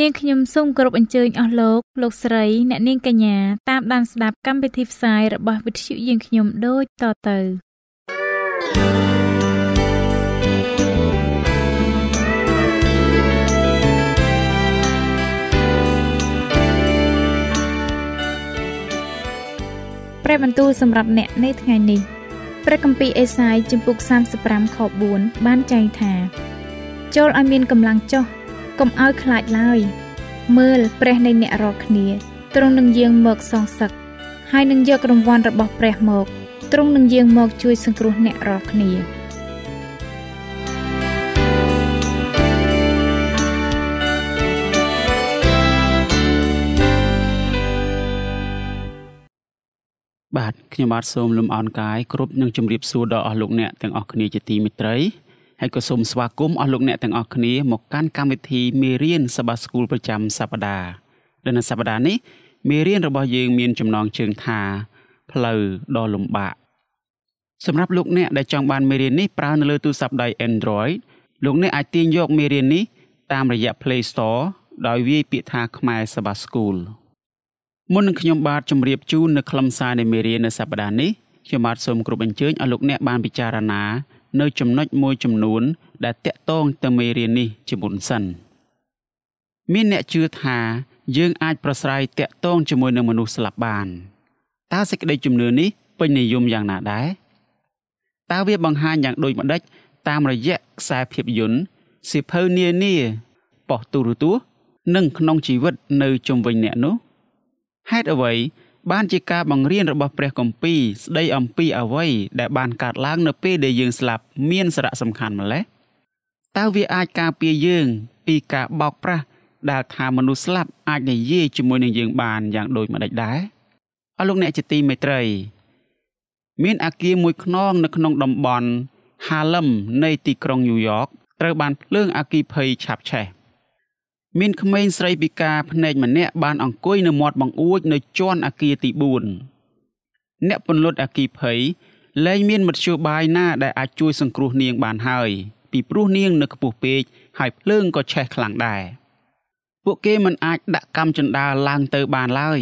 នាងខ្ញុំសូមគោរពអញ្ជើញអស់លោកលោកស្រីអ្នកនាងកញ្ញាតាមដានស្ដាប់កម្មវិធីផ្សាយរបស់វិទ្យុយើងខ្ញុំដូចតទៅព្រះបន្ទូលសម្រាប់អ្នកនៅថ្ងៃនេះព្រះគម្ពីរអេសាយជំពូក35ខ4បានចែងថា ចូលឲ្យមានកម្លាំងចុះ កុំឲ្យខ្លាចឡើយ មើលព្រះនៃអ្នករាល់គ្នាទ្រង់នឹងយាងមកសងសឹកហើយនឹងយករង្វាន់របស់ព្រះមកទ្រង់នឹងយាងមកជួយសង្គ្រោះអ្នករាល់គ្នាបាទខ្ញុំបាទសូមលំអរកាយគ្រប់នឹងជម្រាបសួរដល់អស់លោកអ្នកទាំងអស់គ្នាជាទីមេត្រី ហើយក៏សូមស្វាគមន៍អស់លោកអ្នកទាំងអស់គ្នាមកកាន់កម្មវិធីមេរៀនសបាស្គូលប្រចាំសប្តាហ៍ដែលនៅសប្តាហ៍នេះមេរៀនរបស់យើងមានចំណងជើងថាផ្លូវដ៏លំបាកសម្រាប់លោកអ្នកដែលចង់បានមេរៀននេះប្រើនៅលើទូរស័ព្ទដៃ Android លោកអ្នកអាចទាញយកមេរៀននេះតាមរយៈ Play Store ដោយវាយពាក្យថាខ្មែរសបាស្គូលមុននឹងខ្ញុំបាទជម្រាបជូននៅខ្លឹមសារនៃមេរៀននៅសប្តាហ៍នេះខ្ញុំបាទសូមគោរពអញ្ជើញឲ្យលោកអ្នកបានពិចារណា នៅចំណុចមួយចំនួន ដែលតាក់ទងទៅមេរៀននេះជាមុនសិនមានអ្នកជឿថាយើងអាចប្រស្រ័យតាក់ទងជាមួយនឹងមនុស្សស្លាប់បានតើសេចក្តីជំនឿនេះពេញនិយមយ៉ាងណាដែរតើវាបង្ហាញយ៉ាងដូចម្ដេចតាមរយៈខ្សែភាពយន្តសិភៅនានាប៉ុស្តិ៍ទូរទស្សន៍និងក្នុងជីវិតនៅជុំវិញអ្នកនោះហេតុអ្វី បានជាការបង្រៀនរបស់ព្រះគម្ពីរស្ដីអំពីអ្វីដែលបានកើតឡើងនៅពេលដែលយើងស្លាប់មានសារៈសំខាន់ម្ល៉េះតើវាអាចការពារយើងពីការបោកប្រាស់ដែលថាមនុស្សស្លាប់អាចនិយាយជាមួយនឹងយើងបានយ៉ាងដូចម្តេចដែរអស់លោកអ្នកជាទីមេត្រី មានអាគារមួយខ្នងនៅក្នុងតំបន់ Harlem នៃទីក្រុងញូវយ៉កត្រូវបានភ្លើងអាគីភ័យឆាបឆេះ មានក្មេងស្រីពិការភ្នែកម្នាក់បានអង្គុយនៅមាត់បង្អួចនៅជាន់អគារទី4អ្នកពន្លត់អគារភ័យលែងមានមធ្យោបាយណាដែលអាចជួយសង្គ្រោះនាងបានហើយ ពីព្រោះនាងនៅខ្ពស់ពេកហើយភ្លើងក៏ឆេះខ្លាំងដែរពួកគេមិនអាចដាក់កម្មចន្ទាឡើងទៅបានឡើយ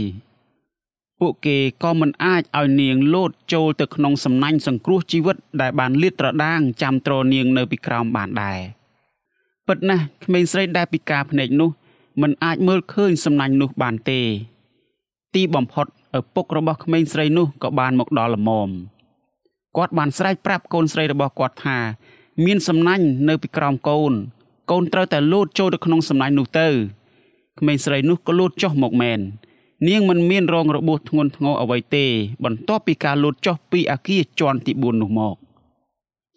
ពួកគេក៏មិនអាចឲ្យនាងលោតចូលទៅក្នុងសំណាញ់សង្គ្រោះជីវិតដែលបានលាតត្រដាងចាំទ្រនាងនៅពីក្រោមបានដែរ ពិតណាស់ក្មេងស្រីដែលពិការភ្នែកនោះមិនអាចមើលឃើញសំណាញ់នោះបានទេ ទីបំផុតឪពុករបស់ក្មេងស្រីនោះក៏បានមកដល់ល្មមគាត់បានស្រែកប្រាប់កូនស្រីរបស់គាត់ថា មានសំណាញ់នៅពីក្រោមកូនកូនត្រូវតែលោតចូលទៅក្នុងសំណាញ់នោះទៅក្មេងស្រីនោះក៏លោតចុះមកមែននាងមិនមានរងរបួសធ្ងន់ធ្ងរអ្វីទេ បន្ទាប់ពីការលោតចុះពីអាគារជាន់ទី4នោះមក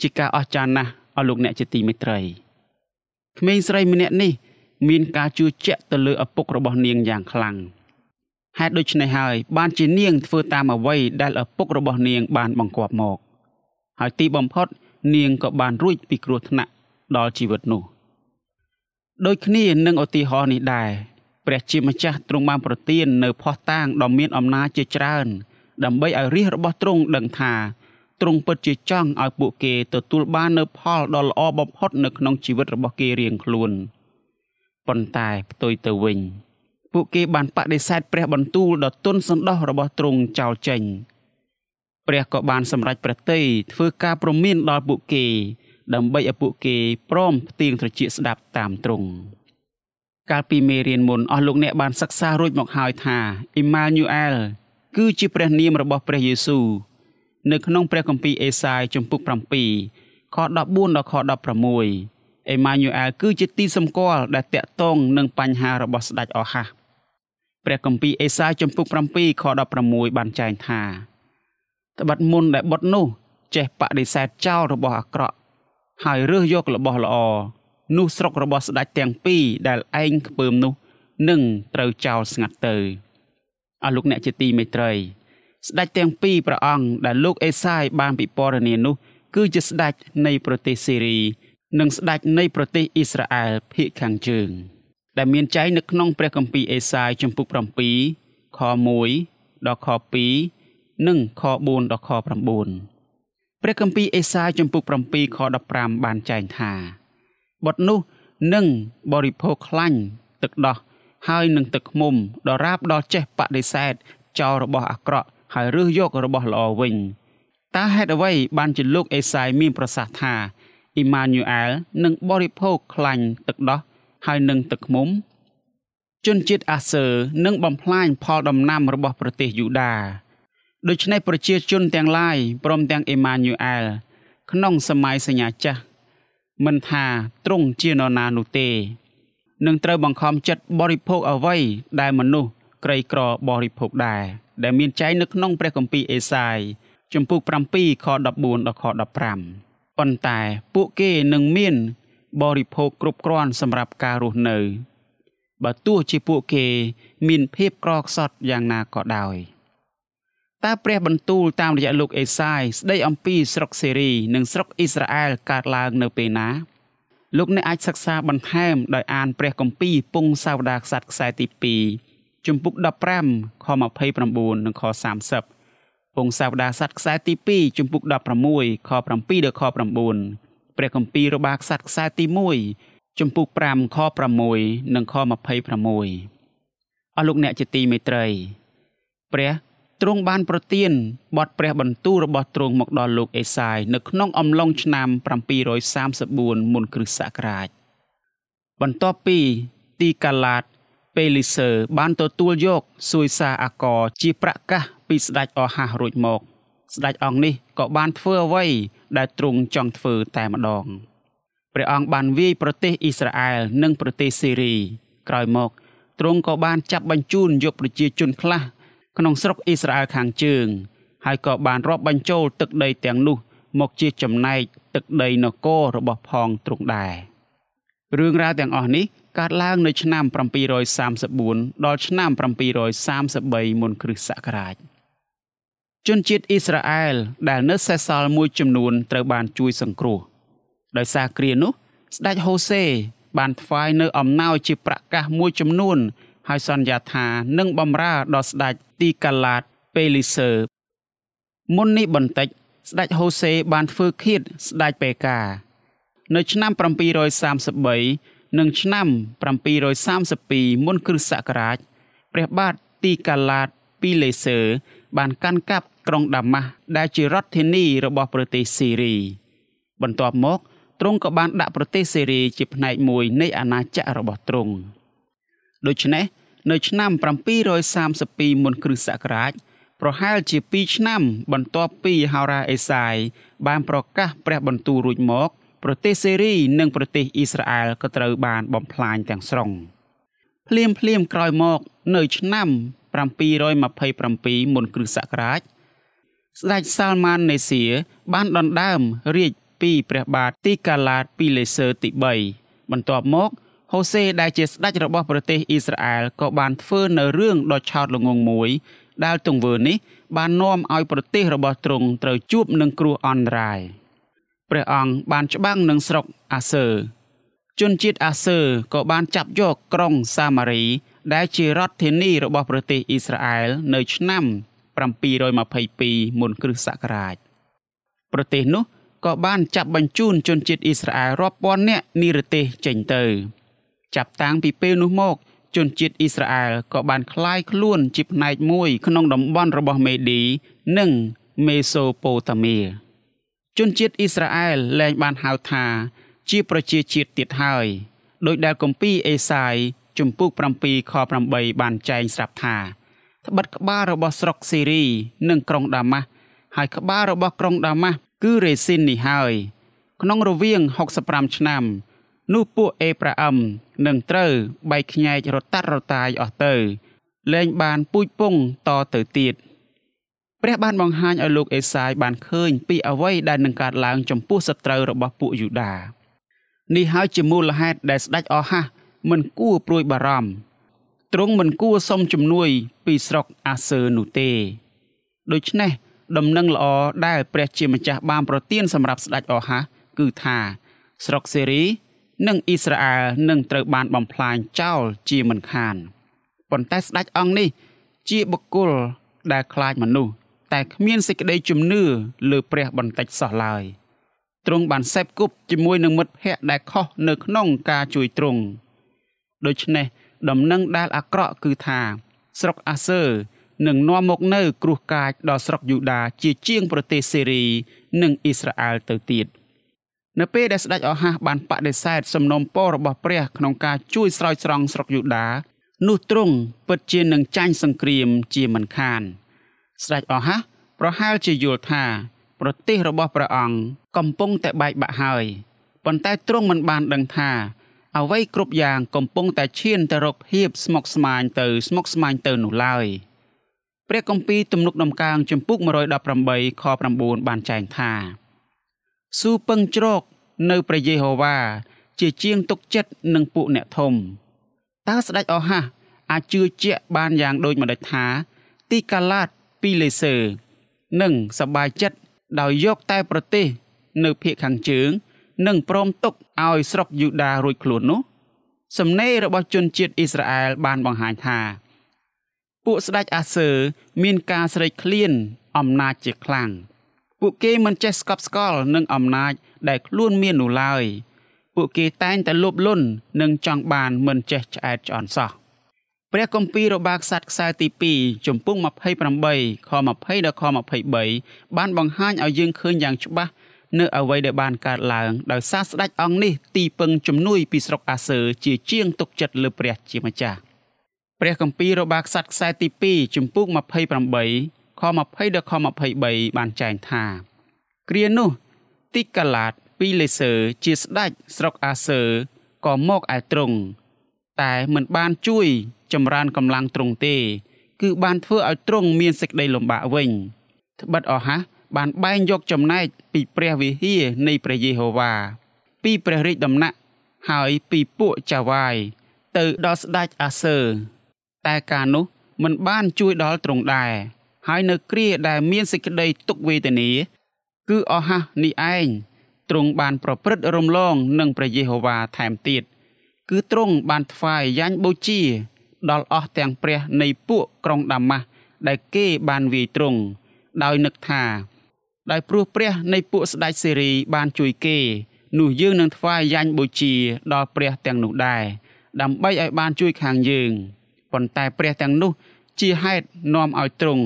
ជាការអស្ចារ្យណាស់អស់លោកអ្នកជាទីមេត្រី ក្មេងស្រីម្នាក់នេះ មានការជឿជាក់ទៅលើឪពុករបស់នាងយ៉ាងខ្លាំងហេតុដូច្នេះហើយបានជានាងធ្វើតាមអ្វីដែលឪពុករបស់នាងបានបង្គាប់មក ហើយទីបំផុត នាងក៏បានរួចពីគ្រោះថ្នាក់ដល់ជីវិតនោះដូចគ្នានឹងឧទាហរណ៍នេះដែរព្រះជាម្ចាស់ទ្រង់បានប្រទាននៅផោះតាងដ៏មានអំណាចជាច្រើន ដើម្បីឲ្យរាជរបស់ទ្រង់ដឹងថា ទ្រង់ពិតជាចង់ឲ្យពួកគេទទួលបាននូវផលដ៏ល្អបំផុតនៅក្នុងជីវិតរបស់គេរៀងខ្លួនប៉ុន្តែផ្ទុយទៅវិញ ពួកគេបានបដិសេធព្រះបន្ទូលដ៏ទន់សន្តោសរបស់ទ្រង់ចោលចេញព្រះក៏បានសម្រេចប្រតិយធ្វើការប្រមានដល់ពួកគេ ដើម្បីឲ្យពួកគេព្រមផ្ទៀងត្រចៀកស្ដាប់តាមទ្រង់កាលពីមេរៀនមុនអស់លោកអ្នកបានសិក្សារួចមកហើយថាអ៊ីម៉ានូអែលគឺជាព្រះនាមរបស់ព្រះយេស៊ូវ នៅក្នុងព្រះគម្ពីរអេសាយជំពូក7ខ14ដល់ខ16អេម៉ាញូអែលគឺជាទីសម្គាល់ដែលតាក់ទងនឹងបញ្ហារបស់ស្ដេចអហាសព្រះគម្ពីរអេសាយជំពូក7ខ16បានចែងថាត្បិតមុនដែលបុតនោះចេះបដិសេធចោលរបស់អាក្រក់ហើយរើសយករបស់ល្អនោះស្រុករបស់ស្ដេចទាំងពីរដែលឯងខ្ពើមនោះនឹងត្រូវចោលស្ងាត់ទៅអស់លោកអ្នកជាទីមេត្រី ស្ដេចទាំងពីរព្រះអង្គដែលលោកអេសាយបានពិពណ៌នានោះ គឺជាស្ដេចនៃប្រទេសសេរី និងស្ដេចនៃប្រទេសអ៊ីស្រាអែលភាគខាងជើង ដែលមានចែងនៅក្នុងព្រះគម្ពីរអេសាយជំពូក7ខ1ដល់ខ2និងខ4ដល់ខ9ព្រះគម្ពីរអេសាយជំពូក7ខ15បានចែងថាបុត្រនោះនឹងបរិភោគខ្លាញ់ទឹកដោះហើយនឹងទឹកឃ្មុំដរាបដល់ចេះបដិសេធចោលរបស់អាក្រក់ ហើយរើសយករបស់ល្អវិញតើហេតុអ្វីបានជាលោកអេសាយមានប្រសាសន៍ថាអ៊ីម៉ានូអែលនឹងបរិភោគខ្លាញ់ទឹកដោះហើយនឹងទឹកឃ្មុំជនជាតិអាសឺនឹងបំផ្លាញផលដំណាំរបស់ប្រទេសយូដាដូច្នេះប្រជាជនទាំងឡាយព្រមទាំងអ៊ីម៉ានូអែលក្នុងសម័យសញ្ញាចាស់មិនថាទ្រង់ជានរណានោះទេនឹងត្រូវបង្ខំចិត្តបរិភោគអ្វីដែលមនុស្សក្រីក្របរិភោគដែរ ដែលមានចែងនៅក្នុងព្រះគម្ពីរអេសាយជំពូក7ខ14ដល់ខ15ប៉ុន្តែពួកគេនឹងមានបរិភោគគ្រប់គ្រាន់សម្រាប់ការរស់នៅ បើទោះជាពួកគេមានភាពក្រខ្សត់យ៉ាងណាក៏ដោយតើព្រះបន្ទូលតាមរយៈលោកអេសាយស្ដីអំពីស្រុកសេរី និងស្រុកអ៊ីស្រាអែលកើតឡើងនៅពេលណាលោកអ្នកអាចសិក្សាបន្ថែមដោយអានព្រះគម្ពីរពងសាវតារខ្សាត់ខ្សែទី2 ជំពូក15ខ29និងខ30ពងសាវតារខ្សាត់ខ្សែទី2ជំពូក16ខ7ដល់ខ9ព្រះគម្ពីររបាខ្សាត់ខ្សែទី1ជំពូក5ខ6និងខ26អស់លោកអ្នកជាទីមេត្រី ព្រះទ្រង់បានប្រទានបទព្រះបន្ទូលរបស់ទ្រង់មកដល់លោកអេសាយនៅក្នុងអំឡុងឆ្នាំ734មុនគ្រិស្តសករាជបន្ទាប់ពីទីកាឡាត ពេលីសឺបានទទួលយកស៊ុយសាអាកជាប្រកាសពីស្ដេចអហាសរួចមក ស្ដេចអង្គនេះក៏បានធ្វើអ្វីដែលទ្រង់ចង់ធ្វើតែម្ដងព្រះអង្គបានវាយប្រទេសអ៊ីស្រាអែលនិងប្រទេសសេរី ក្រោយមកទ្រង់ក៏បានចាប់បញ្ជូនយកប្រជាជនខ្លះក្នុងស្រុកអ៊ីស្រាអែលខាងជើង ហើយក៏បានរាប់បញ្ចូលទឹកដីទាំងនោះ មកជាចំណែកទឹកដីនគររបស់ផងទ្រង់ដែររឿងរ៉ាវទាំងអស់នេះ កើតឡើងនៅឆ្នាំ734ដល់ឆ្នាំ733មុនគ្រិស្តសករាជជនជាតិអ៊ីស្រាអែលដែលនៅសេសសល់មួយចំនួនត្រូវបានជួយសង្គ្រោះដោយសារគ្រានោះស្ដេចហូសេ បានថ្វាយនៅអំណោយជាប្រកាសមួយចំនួន ហើយសន្យាថានឹងបំរើដល់ស្ដេចទីកាឡាតពេលីសឺមុននេះបន្តិច ស្ដេចហូសេបានធ្វើឃាតស្ដេចពេកា នៅឆ្នាំ733 និងឆ្នាំ732មុនគ្រិស្តសករាជព្រះបាទទីកាឡាតពីលេសឺបានកាន់កាប់ក្រុងដាម៉ាស់ដែលជារដ្ឋធានីរបស់ប្រទេសស៊ីរី បន្ទាប់មកទ្រង់ក៏បានដាក់ប្រទេសសេរីជាផ្នែកមួយនៃអាណាចក្ររបស់ទ្រង់ដូច្នេះនៅឆ្នាំ732មុនគ្រិស្តសករាជប្រហែលជា2ឆ្នាំបន្ទាប់ពីហោរាអេសាយបានប្រកាសព្រះបន្ទូលរួចមក ប្រទេសសេរីនិងប្រទេសអ៊ីស្រាអែលក៏ត្រូវបានបំផ្លាញទាំងស្រុងភ្លាមភ្លាមក្រោយមកនៅឆ្នាំ727មុនគ្រិស្តសករាជស្ដេចសាលម៉ាននេសៀបានដណ្ដើមរាជពីព្រះបាទទីកាឡាតពីលេសឺទី3បន្ទាប់មកហូសេដែលជាស្ដេចរបស់ប្រទេសអ៊ីស្រាអែលក៏បានធ្វើនៅរឿងដ៏ឆោតល្ងងមួយដែលទង្វើនេះបាននាំឲ្យប្រទេសរបស់ទ្រង់ត្រូវជួបនឹងគ្រោះអន្តរាយ ព្រះអង្គបានច្បាំងនឹងស្រុកអាសឺជនជាតិអាសឺក៏បានចាប់យកក្រុងសាម៉ារី ដែលជារដ្ឋធានីរបស់ប្រទេសអ៊ីស្រាអែលនៅឆ្នាំ722មុនគ្រិស្តសករាជប្រទេសនោះក៏បានចាប់បញ្ជូនជនជាតិអ៊ីស្រាអែលរាប់ពាន់នាក់និរទេសចេញទៅចាប់តាំងពីពេលនោះមកជនជាតិអ៊ីស្រាអែលក៏បានคล้ายខ្លួនជាផ្នែកមួយក្នុងតំបន់របស់មេឌីនិងមេសូប៉ូតាមី ជនជាតិអ៊ីស្រាអែលលែងបានហៅថា ជាប្រជាជាតិទៀតហើយដោយដែលគម្ពីរអេសាយជំពូក7ខ8បានចែងស្រាប់ថាត្បិតក្បាលរបស់ស្រុកសេរី និងក្រុងដាម៉ាស់ហើយក្បាលរបស់ក្រុងដាម៉ាស់គឺរេស៊ីននេះហើយ ក្នុងរវាង65ឆ្នាំ នោះពួកអេប្រាអឹមនឹងត្រូវបែកខ្ញែករតាត់រតាយអស់ទៅលែងបានពូជពងតទៅទៀត ព្រះបានបង្ហាញឲ្យលោកអេសាយបានឃើញពីអ្វីដែលនឹងកើតឡើងចំពោះសត្រូវរបស់ពួកយូដានេះហើយជាមូលហេតុដែលស្ដេចអហាសមិនគួរព្រួយបារម្ភទ្រង់មិនគួរសុំជំនួយពីស្រុកអាសឺនោះទេដូច្នេះដំណឹងល្អដែលព្រះជាម្ចាស់បានប្រទានសម្រាប់ស្ដេចអហាសគឺថាស្រុកសេរី និងអ៊ីស្រាអែលនឹងត្រូវបានបំផ្លាញចោលជាមិនខានប៉ុន្តែស្ដេចអង្គនេះ ជាបុគ្គលដែលខ្លាចមនុស្ស តែគ្មានសេចក្តីជំនឿលើព្រះបន្តិចសោះឡើយទ្រង់បានសេពគប់ជាមួយនឹងមិត្តភ័ក្តិដែលខុសនៅក្នុងការជួយទ្រង់ដូច្នេះដំណឹងដែលអាក្រក់គឺថា ស្រុកអាសឺនឹងនាំមកនៅ គ្រោះកាចដល់ស្រុកយូដាជាជាងប្រទេសសេរី និងអ៊ីស្រាអែលទៅទៀតនៅពេលដែលស្ដេចអហាសបានបដិសេធសំណូមពររបស់ព្រះក្នុងការជួយស្រោចស្រង់ស្រុកយូដានោះទ្រង់ពិតជានឹងចាញ់សង្គ្រាមជាមិនខាន ស្ដេចអហាសប្រហែលជាយល់ថាប្រទេសរបស់ព្រះអង្គកំពុងតែបែកបាក់ហើយប៉ុន្តែទ្រង់មិនបានដឹងថាអ្វីគ្រប់យ៉ាងកំពុងតែឈានទៅរកភាពស្មុគស្មាញទៅស្មុគស្មាញទៅនោះឡើយព្រះគម្ពីរទំនុកដំកើងចំពុក118ខ9បានចែងថាស៊ូពឹងជ្រកនៅព្រះយេហូវ៉ាជាជាងទុកចិត្តនឹងពួកអ្នកធំតើស្ដេចអហាសអាចជឿជាក់បានយ៉ាងដូចម្ដេចថា ទីកាឡាត ពីលេសឺនិងសបាយចិត្តដោយយកតែប្រទេស នៅភូមិខាងជើង និងព្រមទុកឲ្យស្រុកយូដារួចខ្លួននោះ សំណេររបស់ជនជាតិអ៊ីស្រាអែលបានបង្ហាញថា ពួកស្ដេចអាសឺមានការស្រេកឃ្លានអំណាចជាខ្លាំងពួកគេមិនចេះស្កប់ស្កល់នឹងអំណាចដែលខ្លួនមាននោះឡើយពួកគេតែងតែលោភលន់និងចង់បានមិនចេះឆ្អែតឆ្អន់សោះ ព្រះគម្ពីររបស់ខ្សាត់ខ្សែទី2ជំពូក28ខ20ដល់ខ23បានបង្ហាញឲ្យយើងឃើញយ៉ាងច្បាស់នៅអ្វីដែលបានកើតឡើងដោយសារស្ដេចអង្គនេះទីពឹងជំនួយពីស្រុកអាសឺជាជាងទុកចិត្តលើព្រះជាម្ចាស់ព្រះគម្ពីររបស់ខ្សាត់ខ្សែទី2ជំពូក28ខ20ដល់ខ23បានចែងថា គ្រានោះទីកាឡាតពីលេសឺជាស្ដេចស្រុកអាសឺក៏មកឯទ្រង់តែមិនបានជួយ ចម្រើនកម្លាំងទ្រង់ទេ គឺបានធ្វើឲ្យទ្រង់មានសេចក្តីលំបាកវិញត្បិតអស់ហាបានបែងយកចំណែកពីព្រះវិហារនៃព្រះយេហូវ៉ាពីព្រះរាជដំណាក់ហើយពីពួកចាវាយទៅដល់ស្ដេចអាសឺតែការនោះមិនបានជួយដល់ទ្រង់ដែរហើយនៅគ្រាដែលមានសេចក្តីទុក្ខវេទនា គឺអស់ហានេះឯងទ្រង់បានប្រព្រឹត្តរំលងនឹងព្រះយេហូវ៉ាថែមទៀតគឺទ្រង់បានថ្វាយយ៉ាញ់បូជា ដល់អស់ទាំងព្រះនៃពួកក្រុងដាម៉ាស់ដែលគេបានវាយទ្រង់ដោយនឹកថាដោយព្រោះព្រះនៃពួកស្ដេចសេរីបានជួយគេនោះយើងនឹងថ្វាយយ៉ាញ់បូជាដល់ព្រះទាំងនោះដែរដើម្បីឲ្យបានជួយខាងយើងប៉ុន្តែព្រះទាំងនោះជាហេតុនាំឲ្យទ្រង់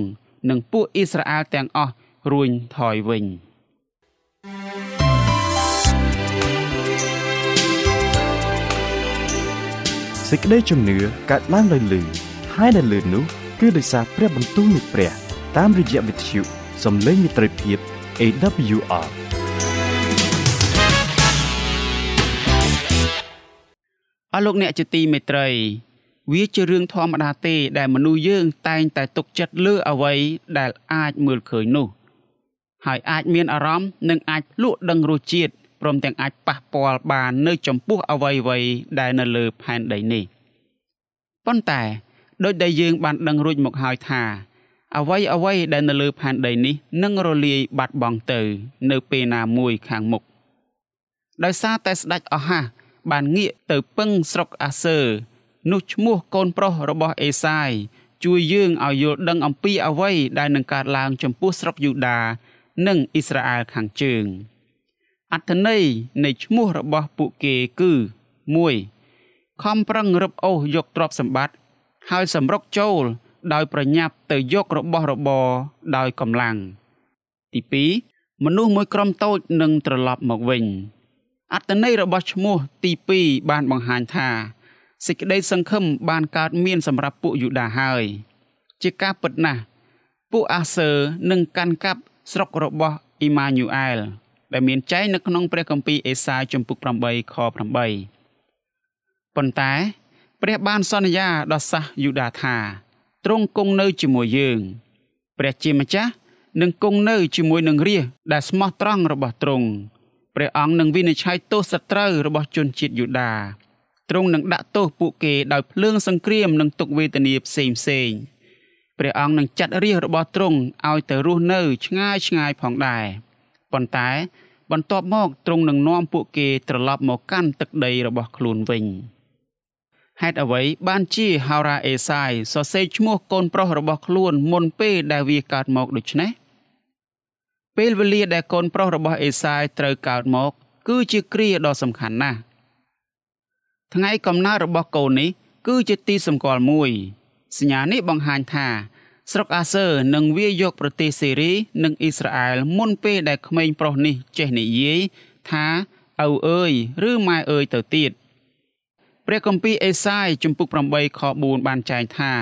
និងពួកអ៊ីស្រាអែលទាំងអស់រួញថយវិញ សេចក្តីជំនឿកើតឡើងដោយលឺហើយដែលលឺនោះគឺដោយសារព្រះបន្ទូលនៃព្រះ តាមរយៈវិទ្យុសំឡេងមិត្តភាព AWR អស់លោកអ្នកជាទីមេត្រី វាជារឿងធម្មតាទេដែលមនុស្សយើងតែងតែទុកចិត្តលើអ្វីដែលអាចមើលឃើញនោះ ហើយអាចមានអារម្មណ៍និងអាចភ្លក់ដឹងរសជាតិ ព្រមទាំងអាចប៉ះពាល់បាននៅចំពោះអ្វីៗដែលនៅលើផែនដីនេះប៉ុន្តែដោយដែលយើងបានដឹងរួចមកហើយថាអ្វីអ្វីដែលនៅលើផែនដីនេះនឹងរលាយបាត់បង់ទៅ នៅពេលណាមួយខាងមុខដោយសារតែស្ដេចអហាសបានងាកទៅពឹងស្រុកអាសឺនោះឈ្មោះកូនប្រុសរបស់អេសាយជួយយើងឲ្យយល់ដឹងអំពីអ្វីដែលនឹងកើតឡើងចំពោះស្រុកយូដា និងអ៊ីស្រាអែលខាងជើង អត្ថន័យនៃឈ្មោះរបស់ពួកគេគឺ1ខំប្រឹងរឹបអូសយកទ្រព្យសម្បត្តិហើយសម្រុកចូល ដោយប្រញាប់ទៅយករបស់របរដោយកម្លាំងទី2មនុស្សមួយក្រុមតូចនឹងត្រឡប់មកវិញអត្តន័យរបស់ឈ្មោះទី2បានបង្ហាញថាសេចក្តីសង្ឃឹមបានកើតមានសម្រាប់ពួកយូដាហើយ ជាការពិតណាស់ពួកអាសឺនឹងកាន់កាប់ស្រុករបស់អ៊ីម៉ាញូអែល ដែលមានចែងនៅក្នុងព្រះគម្ពីរអេសាយជំពូក8ខ8ប៉ុន្តែ ព្រះបានសន្យាដល់សាសយូដាថាទ្រង់គង់នៅជាមួយយើង ព្រះជាម្ចាស់នឹងគង់នៅជាមួយនឹងរាជដែលស្មោះត្រង់របស់ទ្រង់ព្រះអង្គនឹងវិនិច្ឆ័យទោសសត្រូវរបស់ជនជាតិយូដាទ្រង់នឹងដាក់ទោសពួកគេដោយភ្លើងសង្គ្រាមនិងទុក្ខវេទនាផ្សេងផ្សេងព្រះអង្គនឹងចាត់រាជរបស់ទ្រង់ឲ្យទៅរស់នៅឆ្ងាយឆ្ងាយផងដែរ ប៉ុន្តែបន្ទាប់មកទ្រង់នឹងនាំពួកគេត្រឡប់មកកាន់ទឹកដីរបស់ខ្លួនវិញហេតុអ្វីបានជាហោរាអេសាយសរសេរឈ្មោះកូនប្រុសរបស់ខ្លួនមុនពេលដែលវាកើតមកដូច្នេះពេលវេលាដែលកូនប្រុសរបស់អេសាយត្រូវកើតមក គឺជាគ្រាដ៏សំខាន់ណាស់ថ្ងៃកំណើតរបស់កូននេះគឺជាទីសម្គាល់មួយ សញ្ញានេះបង្ហាញថា ស្រុកអាសឺនឹងវាយកប្រទេសសេរីនិងអ៊ីស្រាអែលមុនពេលដែលក្មេងប្រុសនេះចេះនិយាយថាឪអើយឬម៉ែអើយទៅទៀតព្រះគម្ពីរអេសាយជំពូក8ខ4បានចែងថា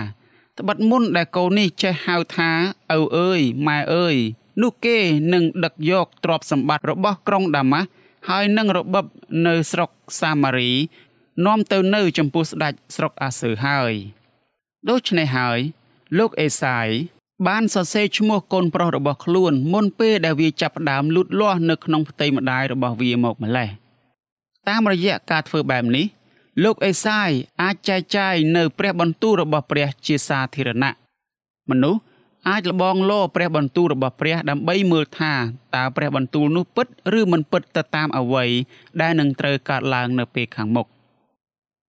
ត្បិតមុនដែលកូននេះចេះហៅថាឪអើយម៉ែអើយនោះគេនឹងដឹកយកទ្រព្យសម្បត្តិរបស់ក្រុងដាម៉ាស់ហើយនឹងរបបនៅស្រុកសាម៉ារី នាំទៅនៅចំពោះស្ដេចស្រុកអាសឺហើយដូច្នេះហើយ លោកអេសាយបានសរសេរឈ្មោះកូនប្រុសរបស់ខ្លួនមុនពេលដែលវាចាប់ផ្ដើមលូតលាស់នៅក្នុងផ្ទៃម្ដាយរបស់វាមកម្លេះតាមរយៈការធ្វើបែបនេះ លោកអេសាយអាចចែកចាយនៅព្រះបន្ទូលរបស់ព្រះជាសាធារណៈមនុស្សអាចលបងលោព្រះបន្ទូលរបស់ព្រះដើម្បីមើលថាតើព្រះបន្ទូលនោះពិតឬមិនពិតទៅតាមអ្វីដែលនឹងត្រូវកើតឡើងនៅពេលខាងមុខ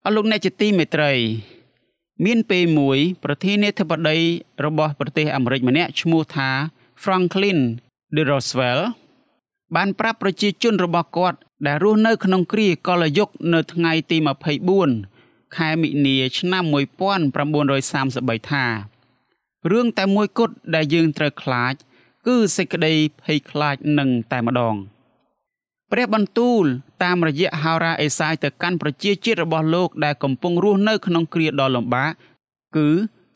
អរលោកអ្នកជាទីមេត្រី មានពេលមួយប្រធានាធិបតីរបស់ប្រទេសអាមេរិកម្នាក់ឈ្មោះថា Franklin D. Roosevelt បានប្រាប់ប្រជាជនរបស់គាត់ដែលរស់នៅក្នុងគ្រាកលយុគនៅថ្ងៃទី24ខែមិនិនាឆ្នាំ1933ថារឿងតែមួយគត់ដែលយើងត្រូវខ្លាច គឺសេចក្តីភ័យខ្លាចនឹងតែម្ដង ព្រះបន្ទូលតាមរយៈហោរាអេសាយទៅកាន់ប្រជាជាតិរបស់លោកដែលកំពុងរស់នៅក្នុងគ្រាដ៏លំបាកគឺ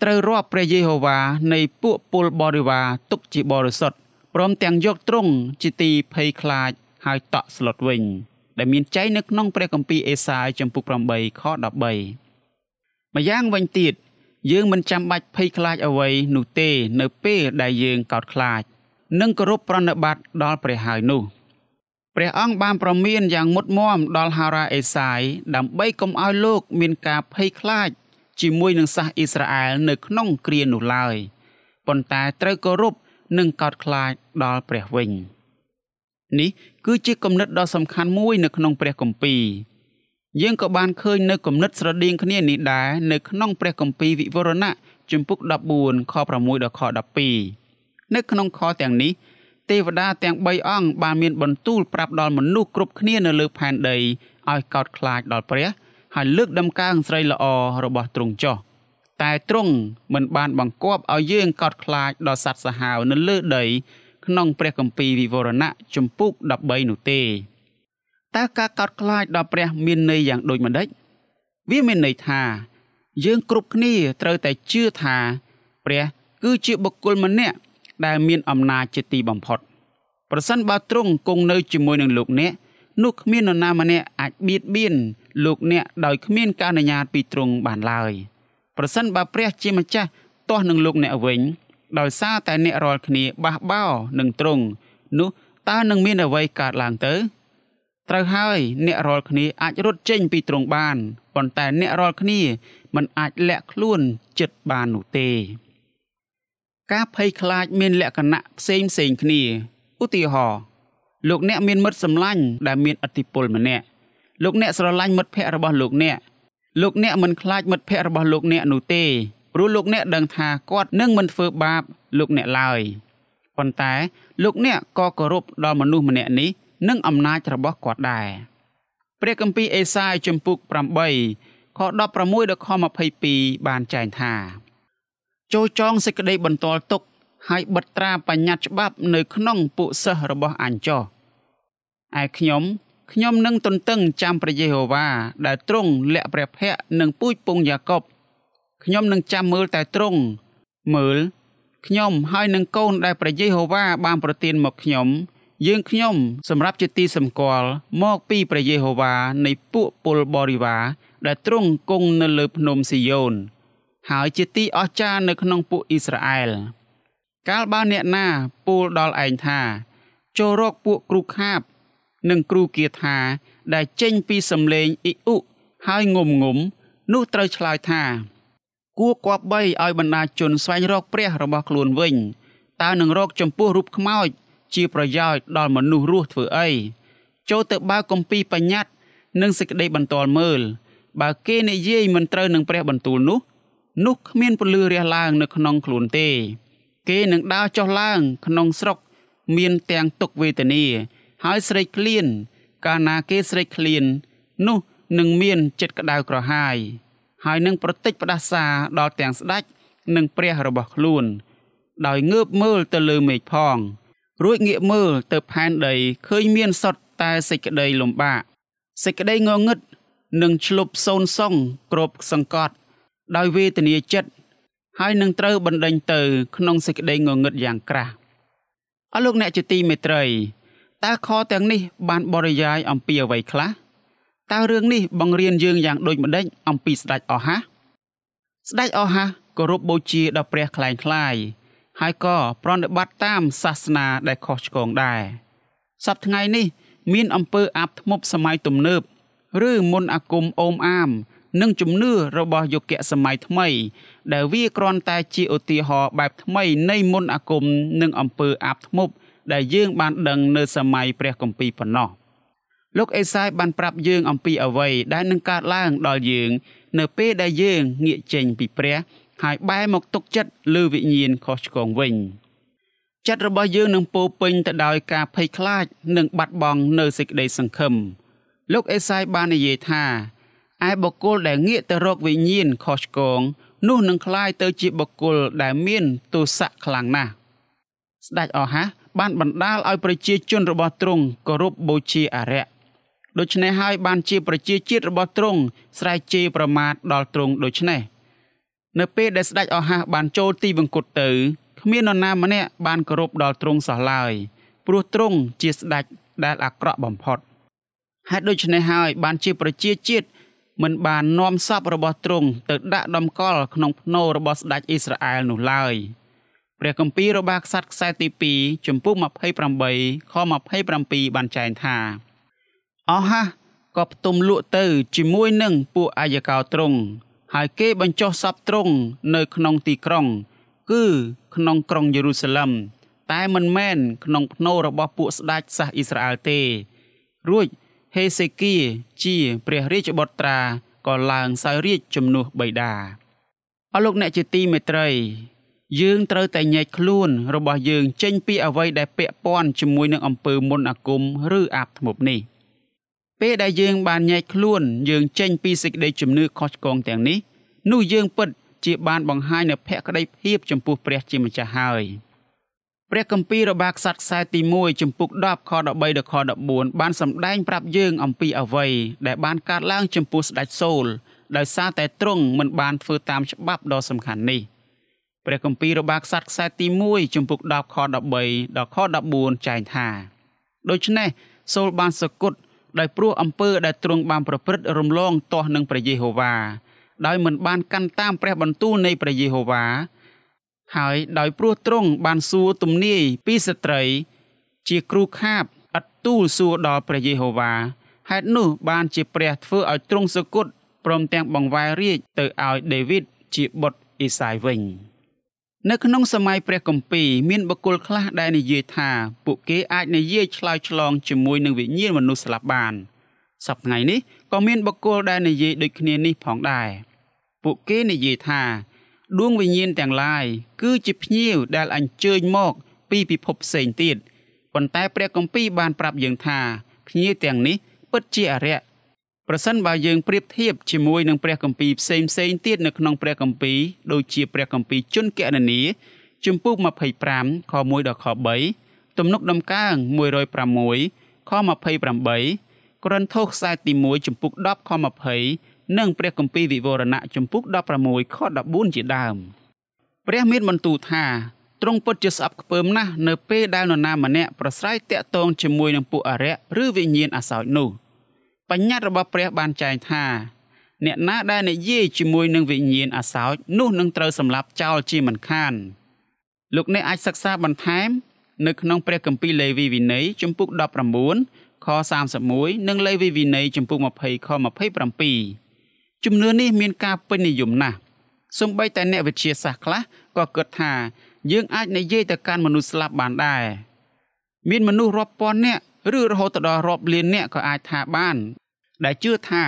ត្រូវរាប់ព្រះយេហូវ៉ានៃពួកពលបរិវារទុកជាបរិសុទ្ធព្រមទាំងយកទ្រង់ជាទីភ័យខ្លាចហើយតក់ស្លុតវិញ ដែលមានចែងនៅក្នុងព្រះគម្ពីរអេសាយចំពុក8ខ13ម្យ៉ាងវិញទៀតយើងមិនចាំបាច់ភ័យខ្លាចអ្វីនោះទេ នៅពេលដែលយើងកោតខ្លាច និងគោរពប្រណិប័តដល់ព្រះហើយនោះ ព្រះអង្គបានប្រមានយ៉ាងមុតមមដល់ហារ៉ាអេសាយដើម្បីកុំឲ្យលោកមានការភ័យខ្លាចជាមួយនឹងសាសអ៊ីស្រាអែលនៅក្នុងគ្រានោះឡើយប៉ុន្តែត្រូវគោរពនិងកោតខ្លាចដល់ព្រះវិញនេះគឺជាគំនិតដ៏សំខាន់មួយនៅក្នុងព្រះគម្ពីរយើងក៏បានឃើញនៅគំនិតស្រដៀងគ្នានេះដែរនៅក្នុងព្រះគម្ពីរវិវរណៈជំពូក14ខ6ដល់ខ12នៅក្នុងខទាំងនេះ ទេវតាទាំង3អង្គបានមានបន្ទូលប្រាប់ដល់មនុស្សគ្រប់គ្នានៅលើផែនដីឲ្យកោតខ្លាចដល់ព្រះហើយលើកដំកើងស្រីល្អរបស់ទ្រង់ចុះតែទ្រង់មិនបានបង្គាប់ឲ្យយើងកោតខ្លាចដល់សត្វសាហាវនៅលើដី ក្នុងព្រះគម្ពីរវិវរណៈជំពូក13នោះទេតើការកោតខ្លាចដល់ព្រះមានន័យយ៉ាងដូចម្តេចវាមានន័យថា យើងគ្រប់គ្នាត្រូវតែជឿថា ព្រះគឺជាបុគ្គលម្នាក់ ដែលមានអំណាចជាទីបំផុតប្រសិនបើទ្រង់គង់នៅជាមួយនឹងលោកអ្នកនោះគ្មាននរណាម្នាក់អាចបៀតបៀនលោកអ្នកដោយគ្មានការអនុញ្ញាតពីទ្រង់បានឡើយប្រសិនបើព្រះជាម្ចាស់ទាស់នឹងលោកអ្នកវិញដោយសារតែអ្នករាល់គ្នាបះបោនឹងទ្រង់នោះតើនឹងមានអ្វីកើតឡើងទៅត្រូវហើយអ្នករាល់គ្នាអាចរត់ចេញពីទ្រង់បានប៉ុន្តែអ្នករាល់គ្នាមិនអាចលាក់ខ្លួនចិត្តបាននោះទេ ការភ័យខ្លាចមានលក្ខណៈផ្សេងផ្សេងគ្នាឧទាហរណ៍លោកអ្នកមានមិត្តសម្លាញ់ដែលមានឥទ្ធិពលម្នាក់លោកអ្នកស្រឡាញ់មិត្តភ័ក្តិរបស់លោកអ្នកលោកអ្នកមិនខ្លាចមិត្តភ័ក្តិរបស់លោកអ្នកនោះទេព្រោះលោកអ្នកដឹងថាគាត់នឹងមិនធ្វើបាបលោកអ្នកឡើយប៉ុន្តែលោកអ្នកក៏គោរពដល់មនុស្សម្នាក់នេះនិងអំណាចរបស់គាត់ដែរព្រះគម្ពីរអេសាយជំពូក8ខ16ដល់ខ22បានចែងថា ចូលចងសេចក្តីបន្ទាល់ទុកហើយបិទត្រាបញ្ញត្តិច្បាប់នៅក្នុងពួកសិស្សរបស់អញចោះឯខ្ញុំខ្ញុំនឹងទន្ទឹងចាំព្រះយេហូវ៉ាដែលទ្រង់លាក់ព្រះភ័ក្ត្រនិងពូជពងយ៉ាកុបខ្ញុំនឹងចាំមើលតែទ្រង់មើលខ្ញុំហើយនឹងកូនដែលព្រះយេហូវ៉ាបានប្រទានមកខ្ញុំយើងខ្ញុំសម្រាប់ជាទីសម្គាល់មកពីព្រះយេហូវ៉ានៃពួកពលបរិវារដែលទ្រង់គង់នៅលើភ្នំស៊ីយ៉ូន ហើយជាទីអស្ចារ្យនៅក្នុងពួកអ៊ីស្រាអែលកាលបើអ្នកណាពោលដល់ឯងថា ចូលរកពួកគ្រូខាប និងគ្រូគាថា ដែលចេញពីសំឡេងអ៊ីអ៊ុហើយងុំងុំនោះត្រូវឆ្លើយថាគួរគប្បីឲ្យបណ្ដាជនស្វែងរកព្រះរបស់ខ្លួនវិញតើនឹងរកចំពោះរូបខ្មោចជាប្រយោជន៍ដល់មនុស្សរស់ធ្វើអីចូលទៅបើគម្ពីរបញ្ញត្តិនិងសេចក្តីបន្ទាល់មើល បើគេនិយាយមិនត្រូវនឹងព្រះបន្ទូលនោះ នោះគ្មានពលឺរះឡើងនៅក្នុងខ្លួនទេ គេនឹងដើរចុះឡើងក្នុងស្រុក មានទាំងទុកវេទនា ហើយស្រេកឃ្លាន កាលណាគេស្រេកឃ្លាន នោះនឹងមានចិត្តក្តៅក្រហាយហើយនឹងប្រតិចផ្ដាសាដល់ទាំងស្ដេចនិងព្រះរបស់ខ្លួន ដោយងើបមើលទៅលើមេឃផង រួចងាកមើលទៅផែនដីឃើញមានសុទ្ធតែសេចក្តីលំបាកសេចក្តីងងឹតនឹងឆ្លប់សូនសងគ្របសង្កត់ ដោយវេទនាចិត្តហើយនឹងត្រូវបណ្ដេញទៅ ក្នុងសេចក្តីងងឹតយ៉ាងក្រាស់អរលោកអ្នកជាទីមេត្រីតើខទាំងនេះ បានបរិយាយអំពីអ្វីខ្លះតើរឿងនេះបង្រៀនយើងយ៉ាងដូចម្ដេចអំពីស្ដេចអស់ហាស្ដេចអស់ហាគោរពបូជាដល់ព្រះខ្លែងខ្លាយហើយក៏ប្រណិប័តតាមសាសនាដែលខុសឆ្គងដែរសប្តាហ៍ថ្ងៃនេះ មានអំពើអាបធ្មប់សម័យទំនើប ឬមន្តអាគមអូមអាម និងជំនឿរបស់យុគសម័យថ្មី ដែលវាគ្រាន់តែជាឧទាហរណ៍បែបថ្មីនៃមន្តអាគមនិងអំពើអាបធ្មប់ ដែលយើងបានដឹងនៅសម័យព្រះគម្ពីរប៉ុណ្ណោះលោកអេសាយបានប្រាប់យើងអំពីអ្វីដែលនឹងកើតឡើងដល់យើង នៅពេលដែលយើងងាកចេញពីព្រះ ហើយបែរមកទុកចិត្តលើវិញ្ញាណខុសឆ្គងវិញចិត្តរបស់យើងនឹងពោពេញទៅដោយការភ័យខ្លាចនិងបាត់បង់នៅសេចក្តីសង្ឃឹមលោកអេសាយបាននិយាយថា ឯបុគ្គលដែលងាកទៅរកវិញ្ញាណខុសឆ្គងនោះនឹងคล้ายទៅជាបុគ្គលដែលមានទោសៈខ្លាំងណាស់ស្ដេចអហាសបានបណ្ដាលឲ្យប្រជាជនរបស់ទ្រង់គោរពបូជាអរិយដូច្នេះហើយបានជាប្រជាជាតិរបស់ទ្រង់ស្រែកជេរប្រមាថដល់ទ្រង់ដូច្នេះនៅពេលដែលស្ដេចអហាសបានចូលទីវង្គតទៅគ្មាននរណាម្នាក់បានគោរពដល់ទ្រង់សោះឡើយព្រោះទ្រង់ជាស្ដេចដែលអាក្រក់បំផុតហេតុដូច្នេះហើយបានជាប្រជាជាតិ មិនបាននាំសពរបស់ទ្រង់ទៅដាក់ដំកល់ក្នុងភ្នូររបស់ស្ដេចអ៊ីស្រាអែលនោះឡើយ។ព្រះគម្ពីររបស់ក្សត្រខ្សែទី2ចំពុក28ខ27បានចែងថាអស់ហាក៏ផ្ទុំលក់ទៅជាមួយនឹងពួកអាយកោទ្រង់ហើយគេបញ្ចុះសពទ្រង់នៅក្នុងទីក្រុង គឺក្នុងក្រុងយេរូសាឡឹមតែមិនមែនក្នុងភ្នូររបស់ពួកស្ដេចសាសអ៊ីស្រាអែលទេរួច ហេសេគៀជាព្រះរាជបុត្រាក៏ឡើងសោយរាជជំនួសបិតាអរលោកអ្នកជាទីមេត្រី យើងត្រូវតែញែកខ្លួនរបស់យើងចេញពីអ្វីដែលពាក់ព័ន្ធជាមួយនឹងអំពើមន្តអាគមឬអាបធ្មប់នេះ ពេលដែលយើងបានញែកខ្លួនយើងចេញពីសេចក្តីជំនឿខុសឆ្គងទាំងនេះនោះយើងពិតជាបានបង្ហាញនូវភក្តីភាពចំពោះព្រះជាម្ចាស់ហើយ ព្រះគម្ពីររបស់ខ្សត្រខ្សែទី1ចំពុក10ខ13ដល់ខ14បានសម្ដែងប្រាប់យើងអំពីអ្វីដែលបានកើតឡើងចំពោះស្ដេចសូលដោយសារតែទ្រង់មិនបានធ្វើតាមច្បាប់ដ៏សំខាន់នេះ។ព្រះគម្ពីររបស់ក្សត្រខ្សែទី1ជំពូក10ខ13ដល់ខ14ចែងថាដូច្នេះសូលបានសគត់ដោយព្រោះអំពើដែលទ្រង់បានប្រព្រឹត្តរំលងទាស់នឹងព្រះយេហូវ៉ាដោយមិនបានកាន់តាមព្រះបន្ទូលនៃព្រះយេហូវ៉ា ហើយដោយព្រោះទ្រង់បានសួរទំនាយពីស្ត្រី ជាគ្រូខាបឥតទូលសួរដល់ព្រះយេហូវ៉ាហេតុនោះបានជាព្រះធ្វើឲ្យទ្រង់សគត់ព្រមទាំងបង្វែររាជទៅឲ្យដេវីតជាបុត្រអេសាយវិញ។នៅក្នុងសម័យព្រះគម្ពីរមានបុគ្គលខ្លះដែលនិយាយថាពួកគេអាចនិយាយឆ្លើយឆ្លងជាមួយនឹងវិញ្ញាណមនុស្សស្លាប់បានសប្តាហ៍នេះក៏មានបុគ្គលដែលនិយាយដូចគ្នានេះផងដែរពួកគេនិយាយថា ដួងវិញ្ញាណទាំងឡាយគឺជាភ្ញៀវដែលអញ្ជើញមក ពីពិភពផ្សេងទៀតប៉ុន្តែព្រះគម្ពីរបានប្រាប់យើងថាភ្ញៀវទាំងនេះពិតជាអរិយប្រសិនបើយើងប្រៀបធៀបជាមួយនឹងព្រះគម្ពីរផ្សេងផ្សេងទៀតនៅក្នុងព្រះគម្ពីរដូចជាព្រះគម្ពីរជនកណនីជំពូក25ខ1ដល់ខ3ទំនុកដំកើង106ខ28ក្រន្ធោខ្សែទី1ជំពូក10ខ20 និងព្រះគម្ពីរវិវរណៈជំពូក16ខ14ជាដើមព្រះមានបន្ទូលថាទ្រង់ពិតជាស្អប់ខ្ពើមណាស់នៅពេលដែលនរណាម្នាក់ប្រស្រ័យតាក់ទងជាមួយនឹងពួកអរិយឬវិញ្ញាណអាសោចនោះ។បញ្ញត្តិរបស់ព្រះបានចែងថាអ្នកណាដែលនិយាយជាមួយនឹងវិញ្ញាណអាសោចនោះនឹងត្រូវសម្លាប់ចោលជាមិនខានលោកអ្នកអាចសិក្សាបន្ថែម នៅក្នុងព្រះគម្ពីរលេវីវិន័យជំពូក19ខ31និងលេវីវិន័យជំពូក20ខ27 ជំនឿនេះមានការពេញនិយមណាស់សូម្បីតែអ្នកវិទ្យាសាស្ត្រខ្លះក៏គិតថា យើងអាចនិយាយទៅកាន់មនុស្សស្លាប់បានដែរមានមនុស្សរាប់ពាន់នាក់ឬរហូតដល់រាប់លាននាក់ក៏អាចថាបាន ដែលជឿថា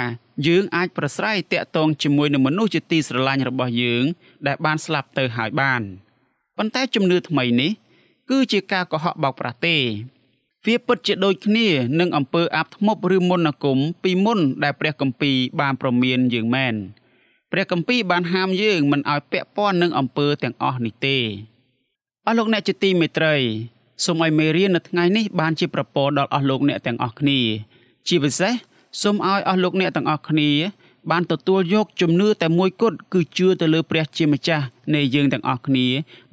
យើងអាចប្រស្រ័យតាក់ទងជាមួយនឹងមនុស្សជាទីស្រឡាញ់របស់យើង ដែលបានស្លាប់ទៅហើយបានប៉ុន្តែជំនឿថ្មីនេះ គឺជាការកុហកបោកប្រាស់ទេ វាពិតជាដូចគ្នានឹងអំពើអាបធ្មប់ឬមន្តអាគមពីមុនដែលព្រះគម្ពីរបានប្រមានយើងមែនព្រះគម្ពីរបានហាមយើងមិនឲ្យពាក់ព័ន្ធនឹងអំពើទាំងអស់នេះទេអស់លោកអ្នកជាទីមេត្រីសូមឲ្យមេរៀននៅថ្ងៃនេះបានជាប្រពរដល់អស់លោកអ្នកទាំងអស់គ្នា ជាពិសេសសូមឲ្យអស់លោកអ្នកទាំងអស់គ្នា បានទទួលយកជំនឿតែមួយគត់គឺជឿទៅលើព្រះជាម្ចាស់នៃយើងទាំងអស់គ្នា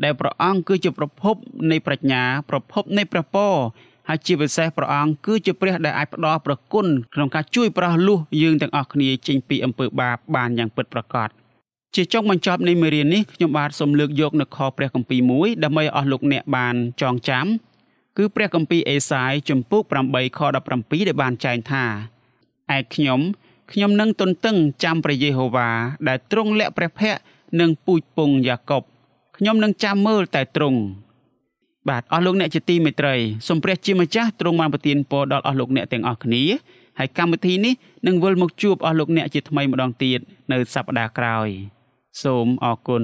ដែលព្រះអង្គគឺជាប្រភពនៃប្រាជ្ញា ប្រភពនៃព្រះពរ ហើយជាពិសេសព្រះអង្គគឺជាព្រះដែលអាចផ្ដល់ប្រគុណក្នុងការជួយប្រោះលោះយើងទាំងអស់គ្នាចេញពីអំពើបាបបានយ៉ាងពិតប្រាកដជាចុងបញ្ចប់នៃមេរៀននេះខ្ញុំបាទសូមលើកយកនៅខព្រះគម្ពីរមួយដើម្បីឲ្យអស់លោកអ្នកបានចងចាំគឺព្រះគម្ពីរអេសាយជំពូក8ខ17ដែលបានចែងថាឯខ្ញុំខ្ញុំនឹងទន្ទឹងចាំព្រះយេហូវ៉ាដែលទ្រង់លាក់ព្រះភ័ក្ត្រនិងពូជពងយ៉ាកុបខ្ញុំនឹងចាំមើលតែទ្រង់ បាទអស់លោកអ្នកជាទីមេត្រីសូមព្រះជាម្ចាស់ទ្រង់បានប្រទានពរដល់អស់លោកអ្នកទាំងអស់គ្នាហើយកម្មវិធីនេះនឹងវិលមកជួបអស់លោកអ្នកជាថ្មីម្ដងទៀតនៅសប្ដាហ៍ក្រោយ សូមអរគុណ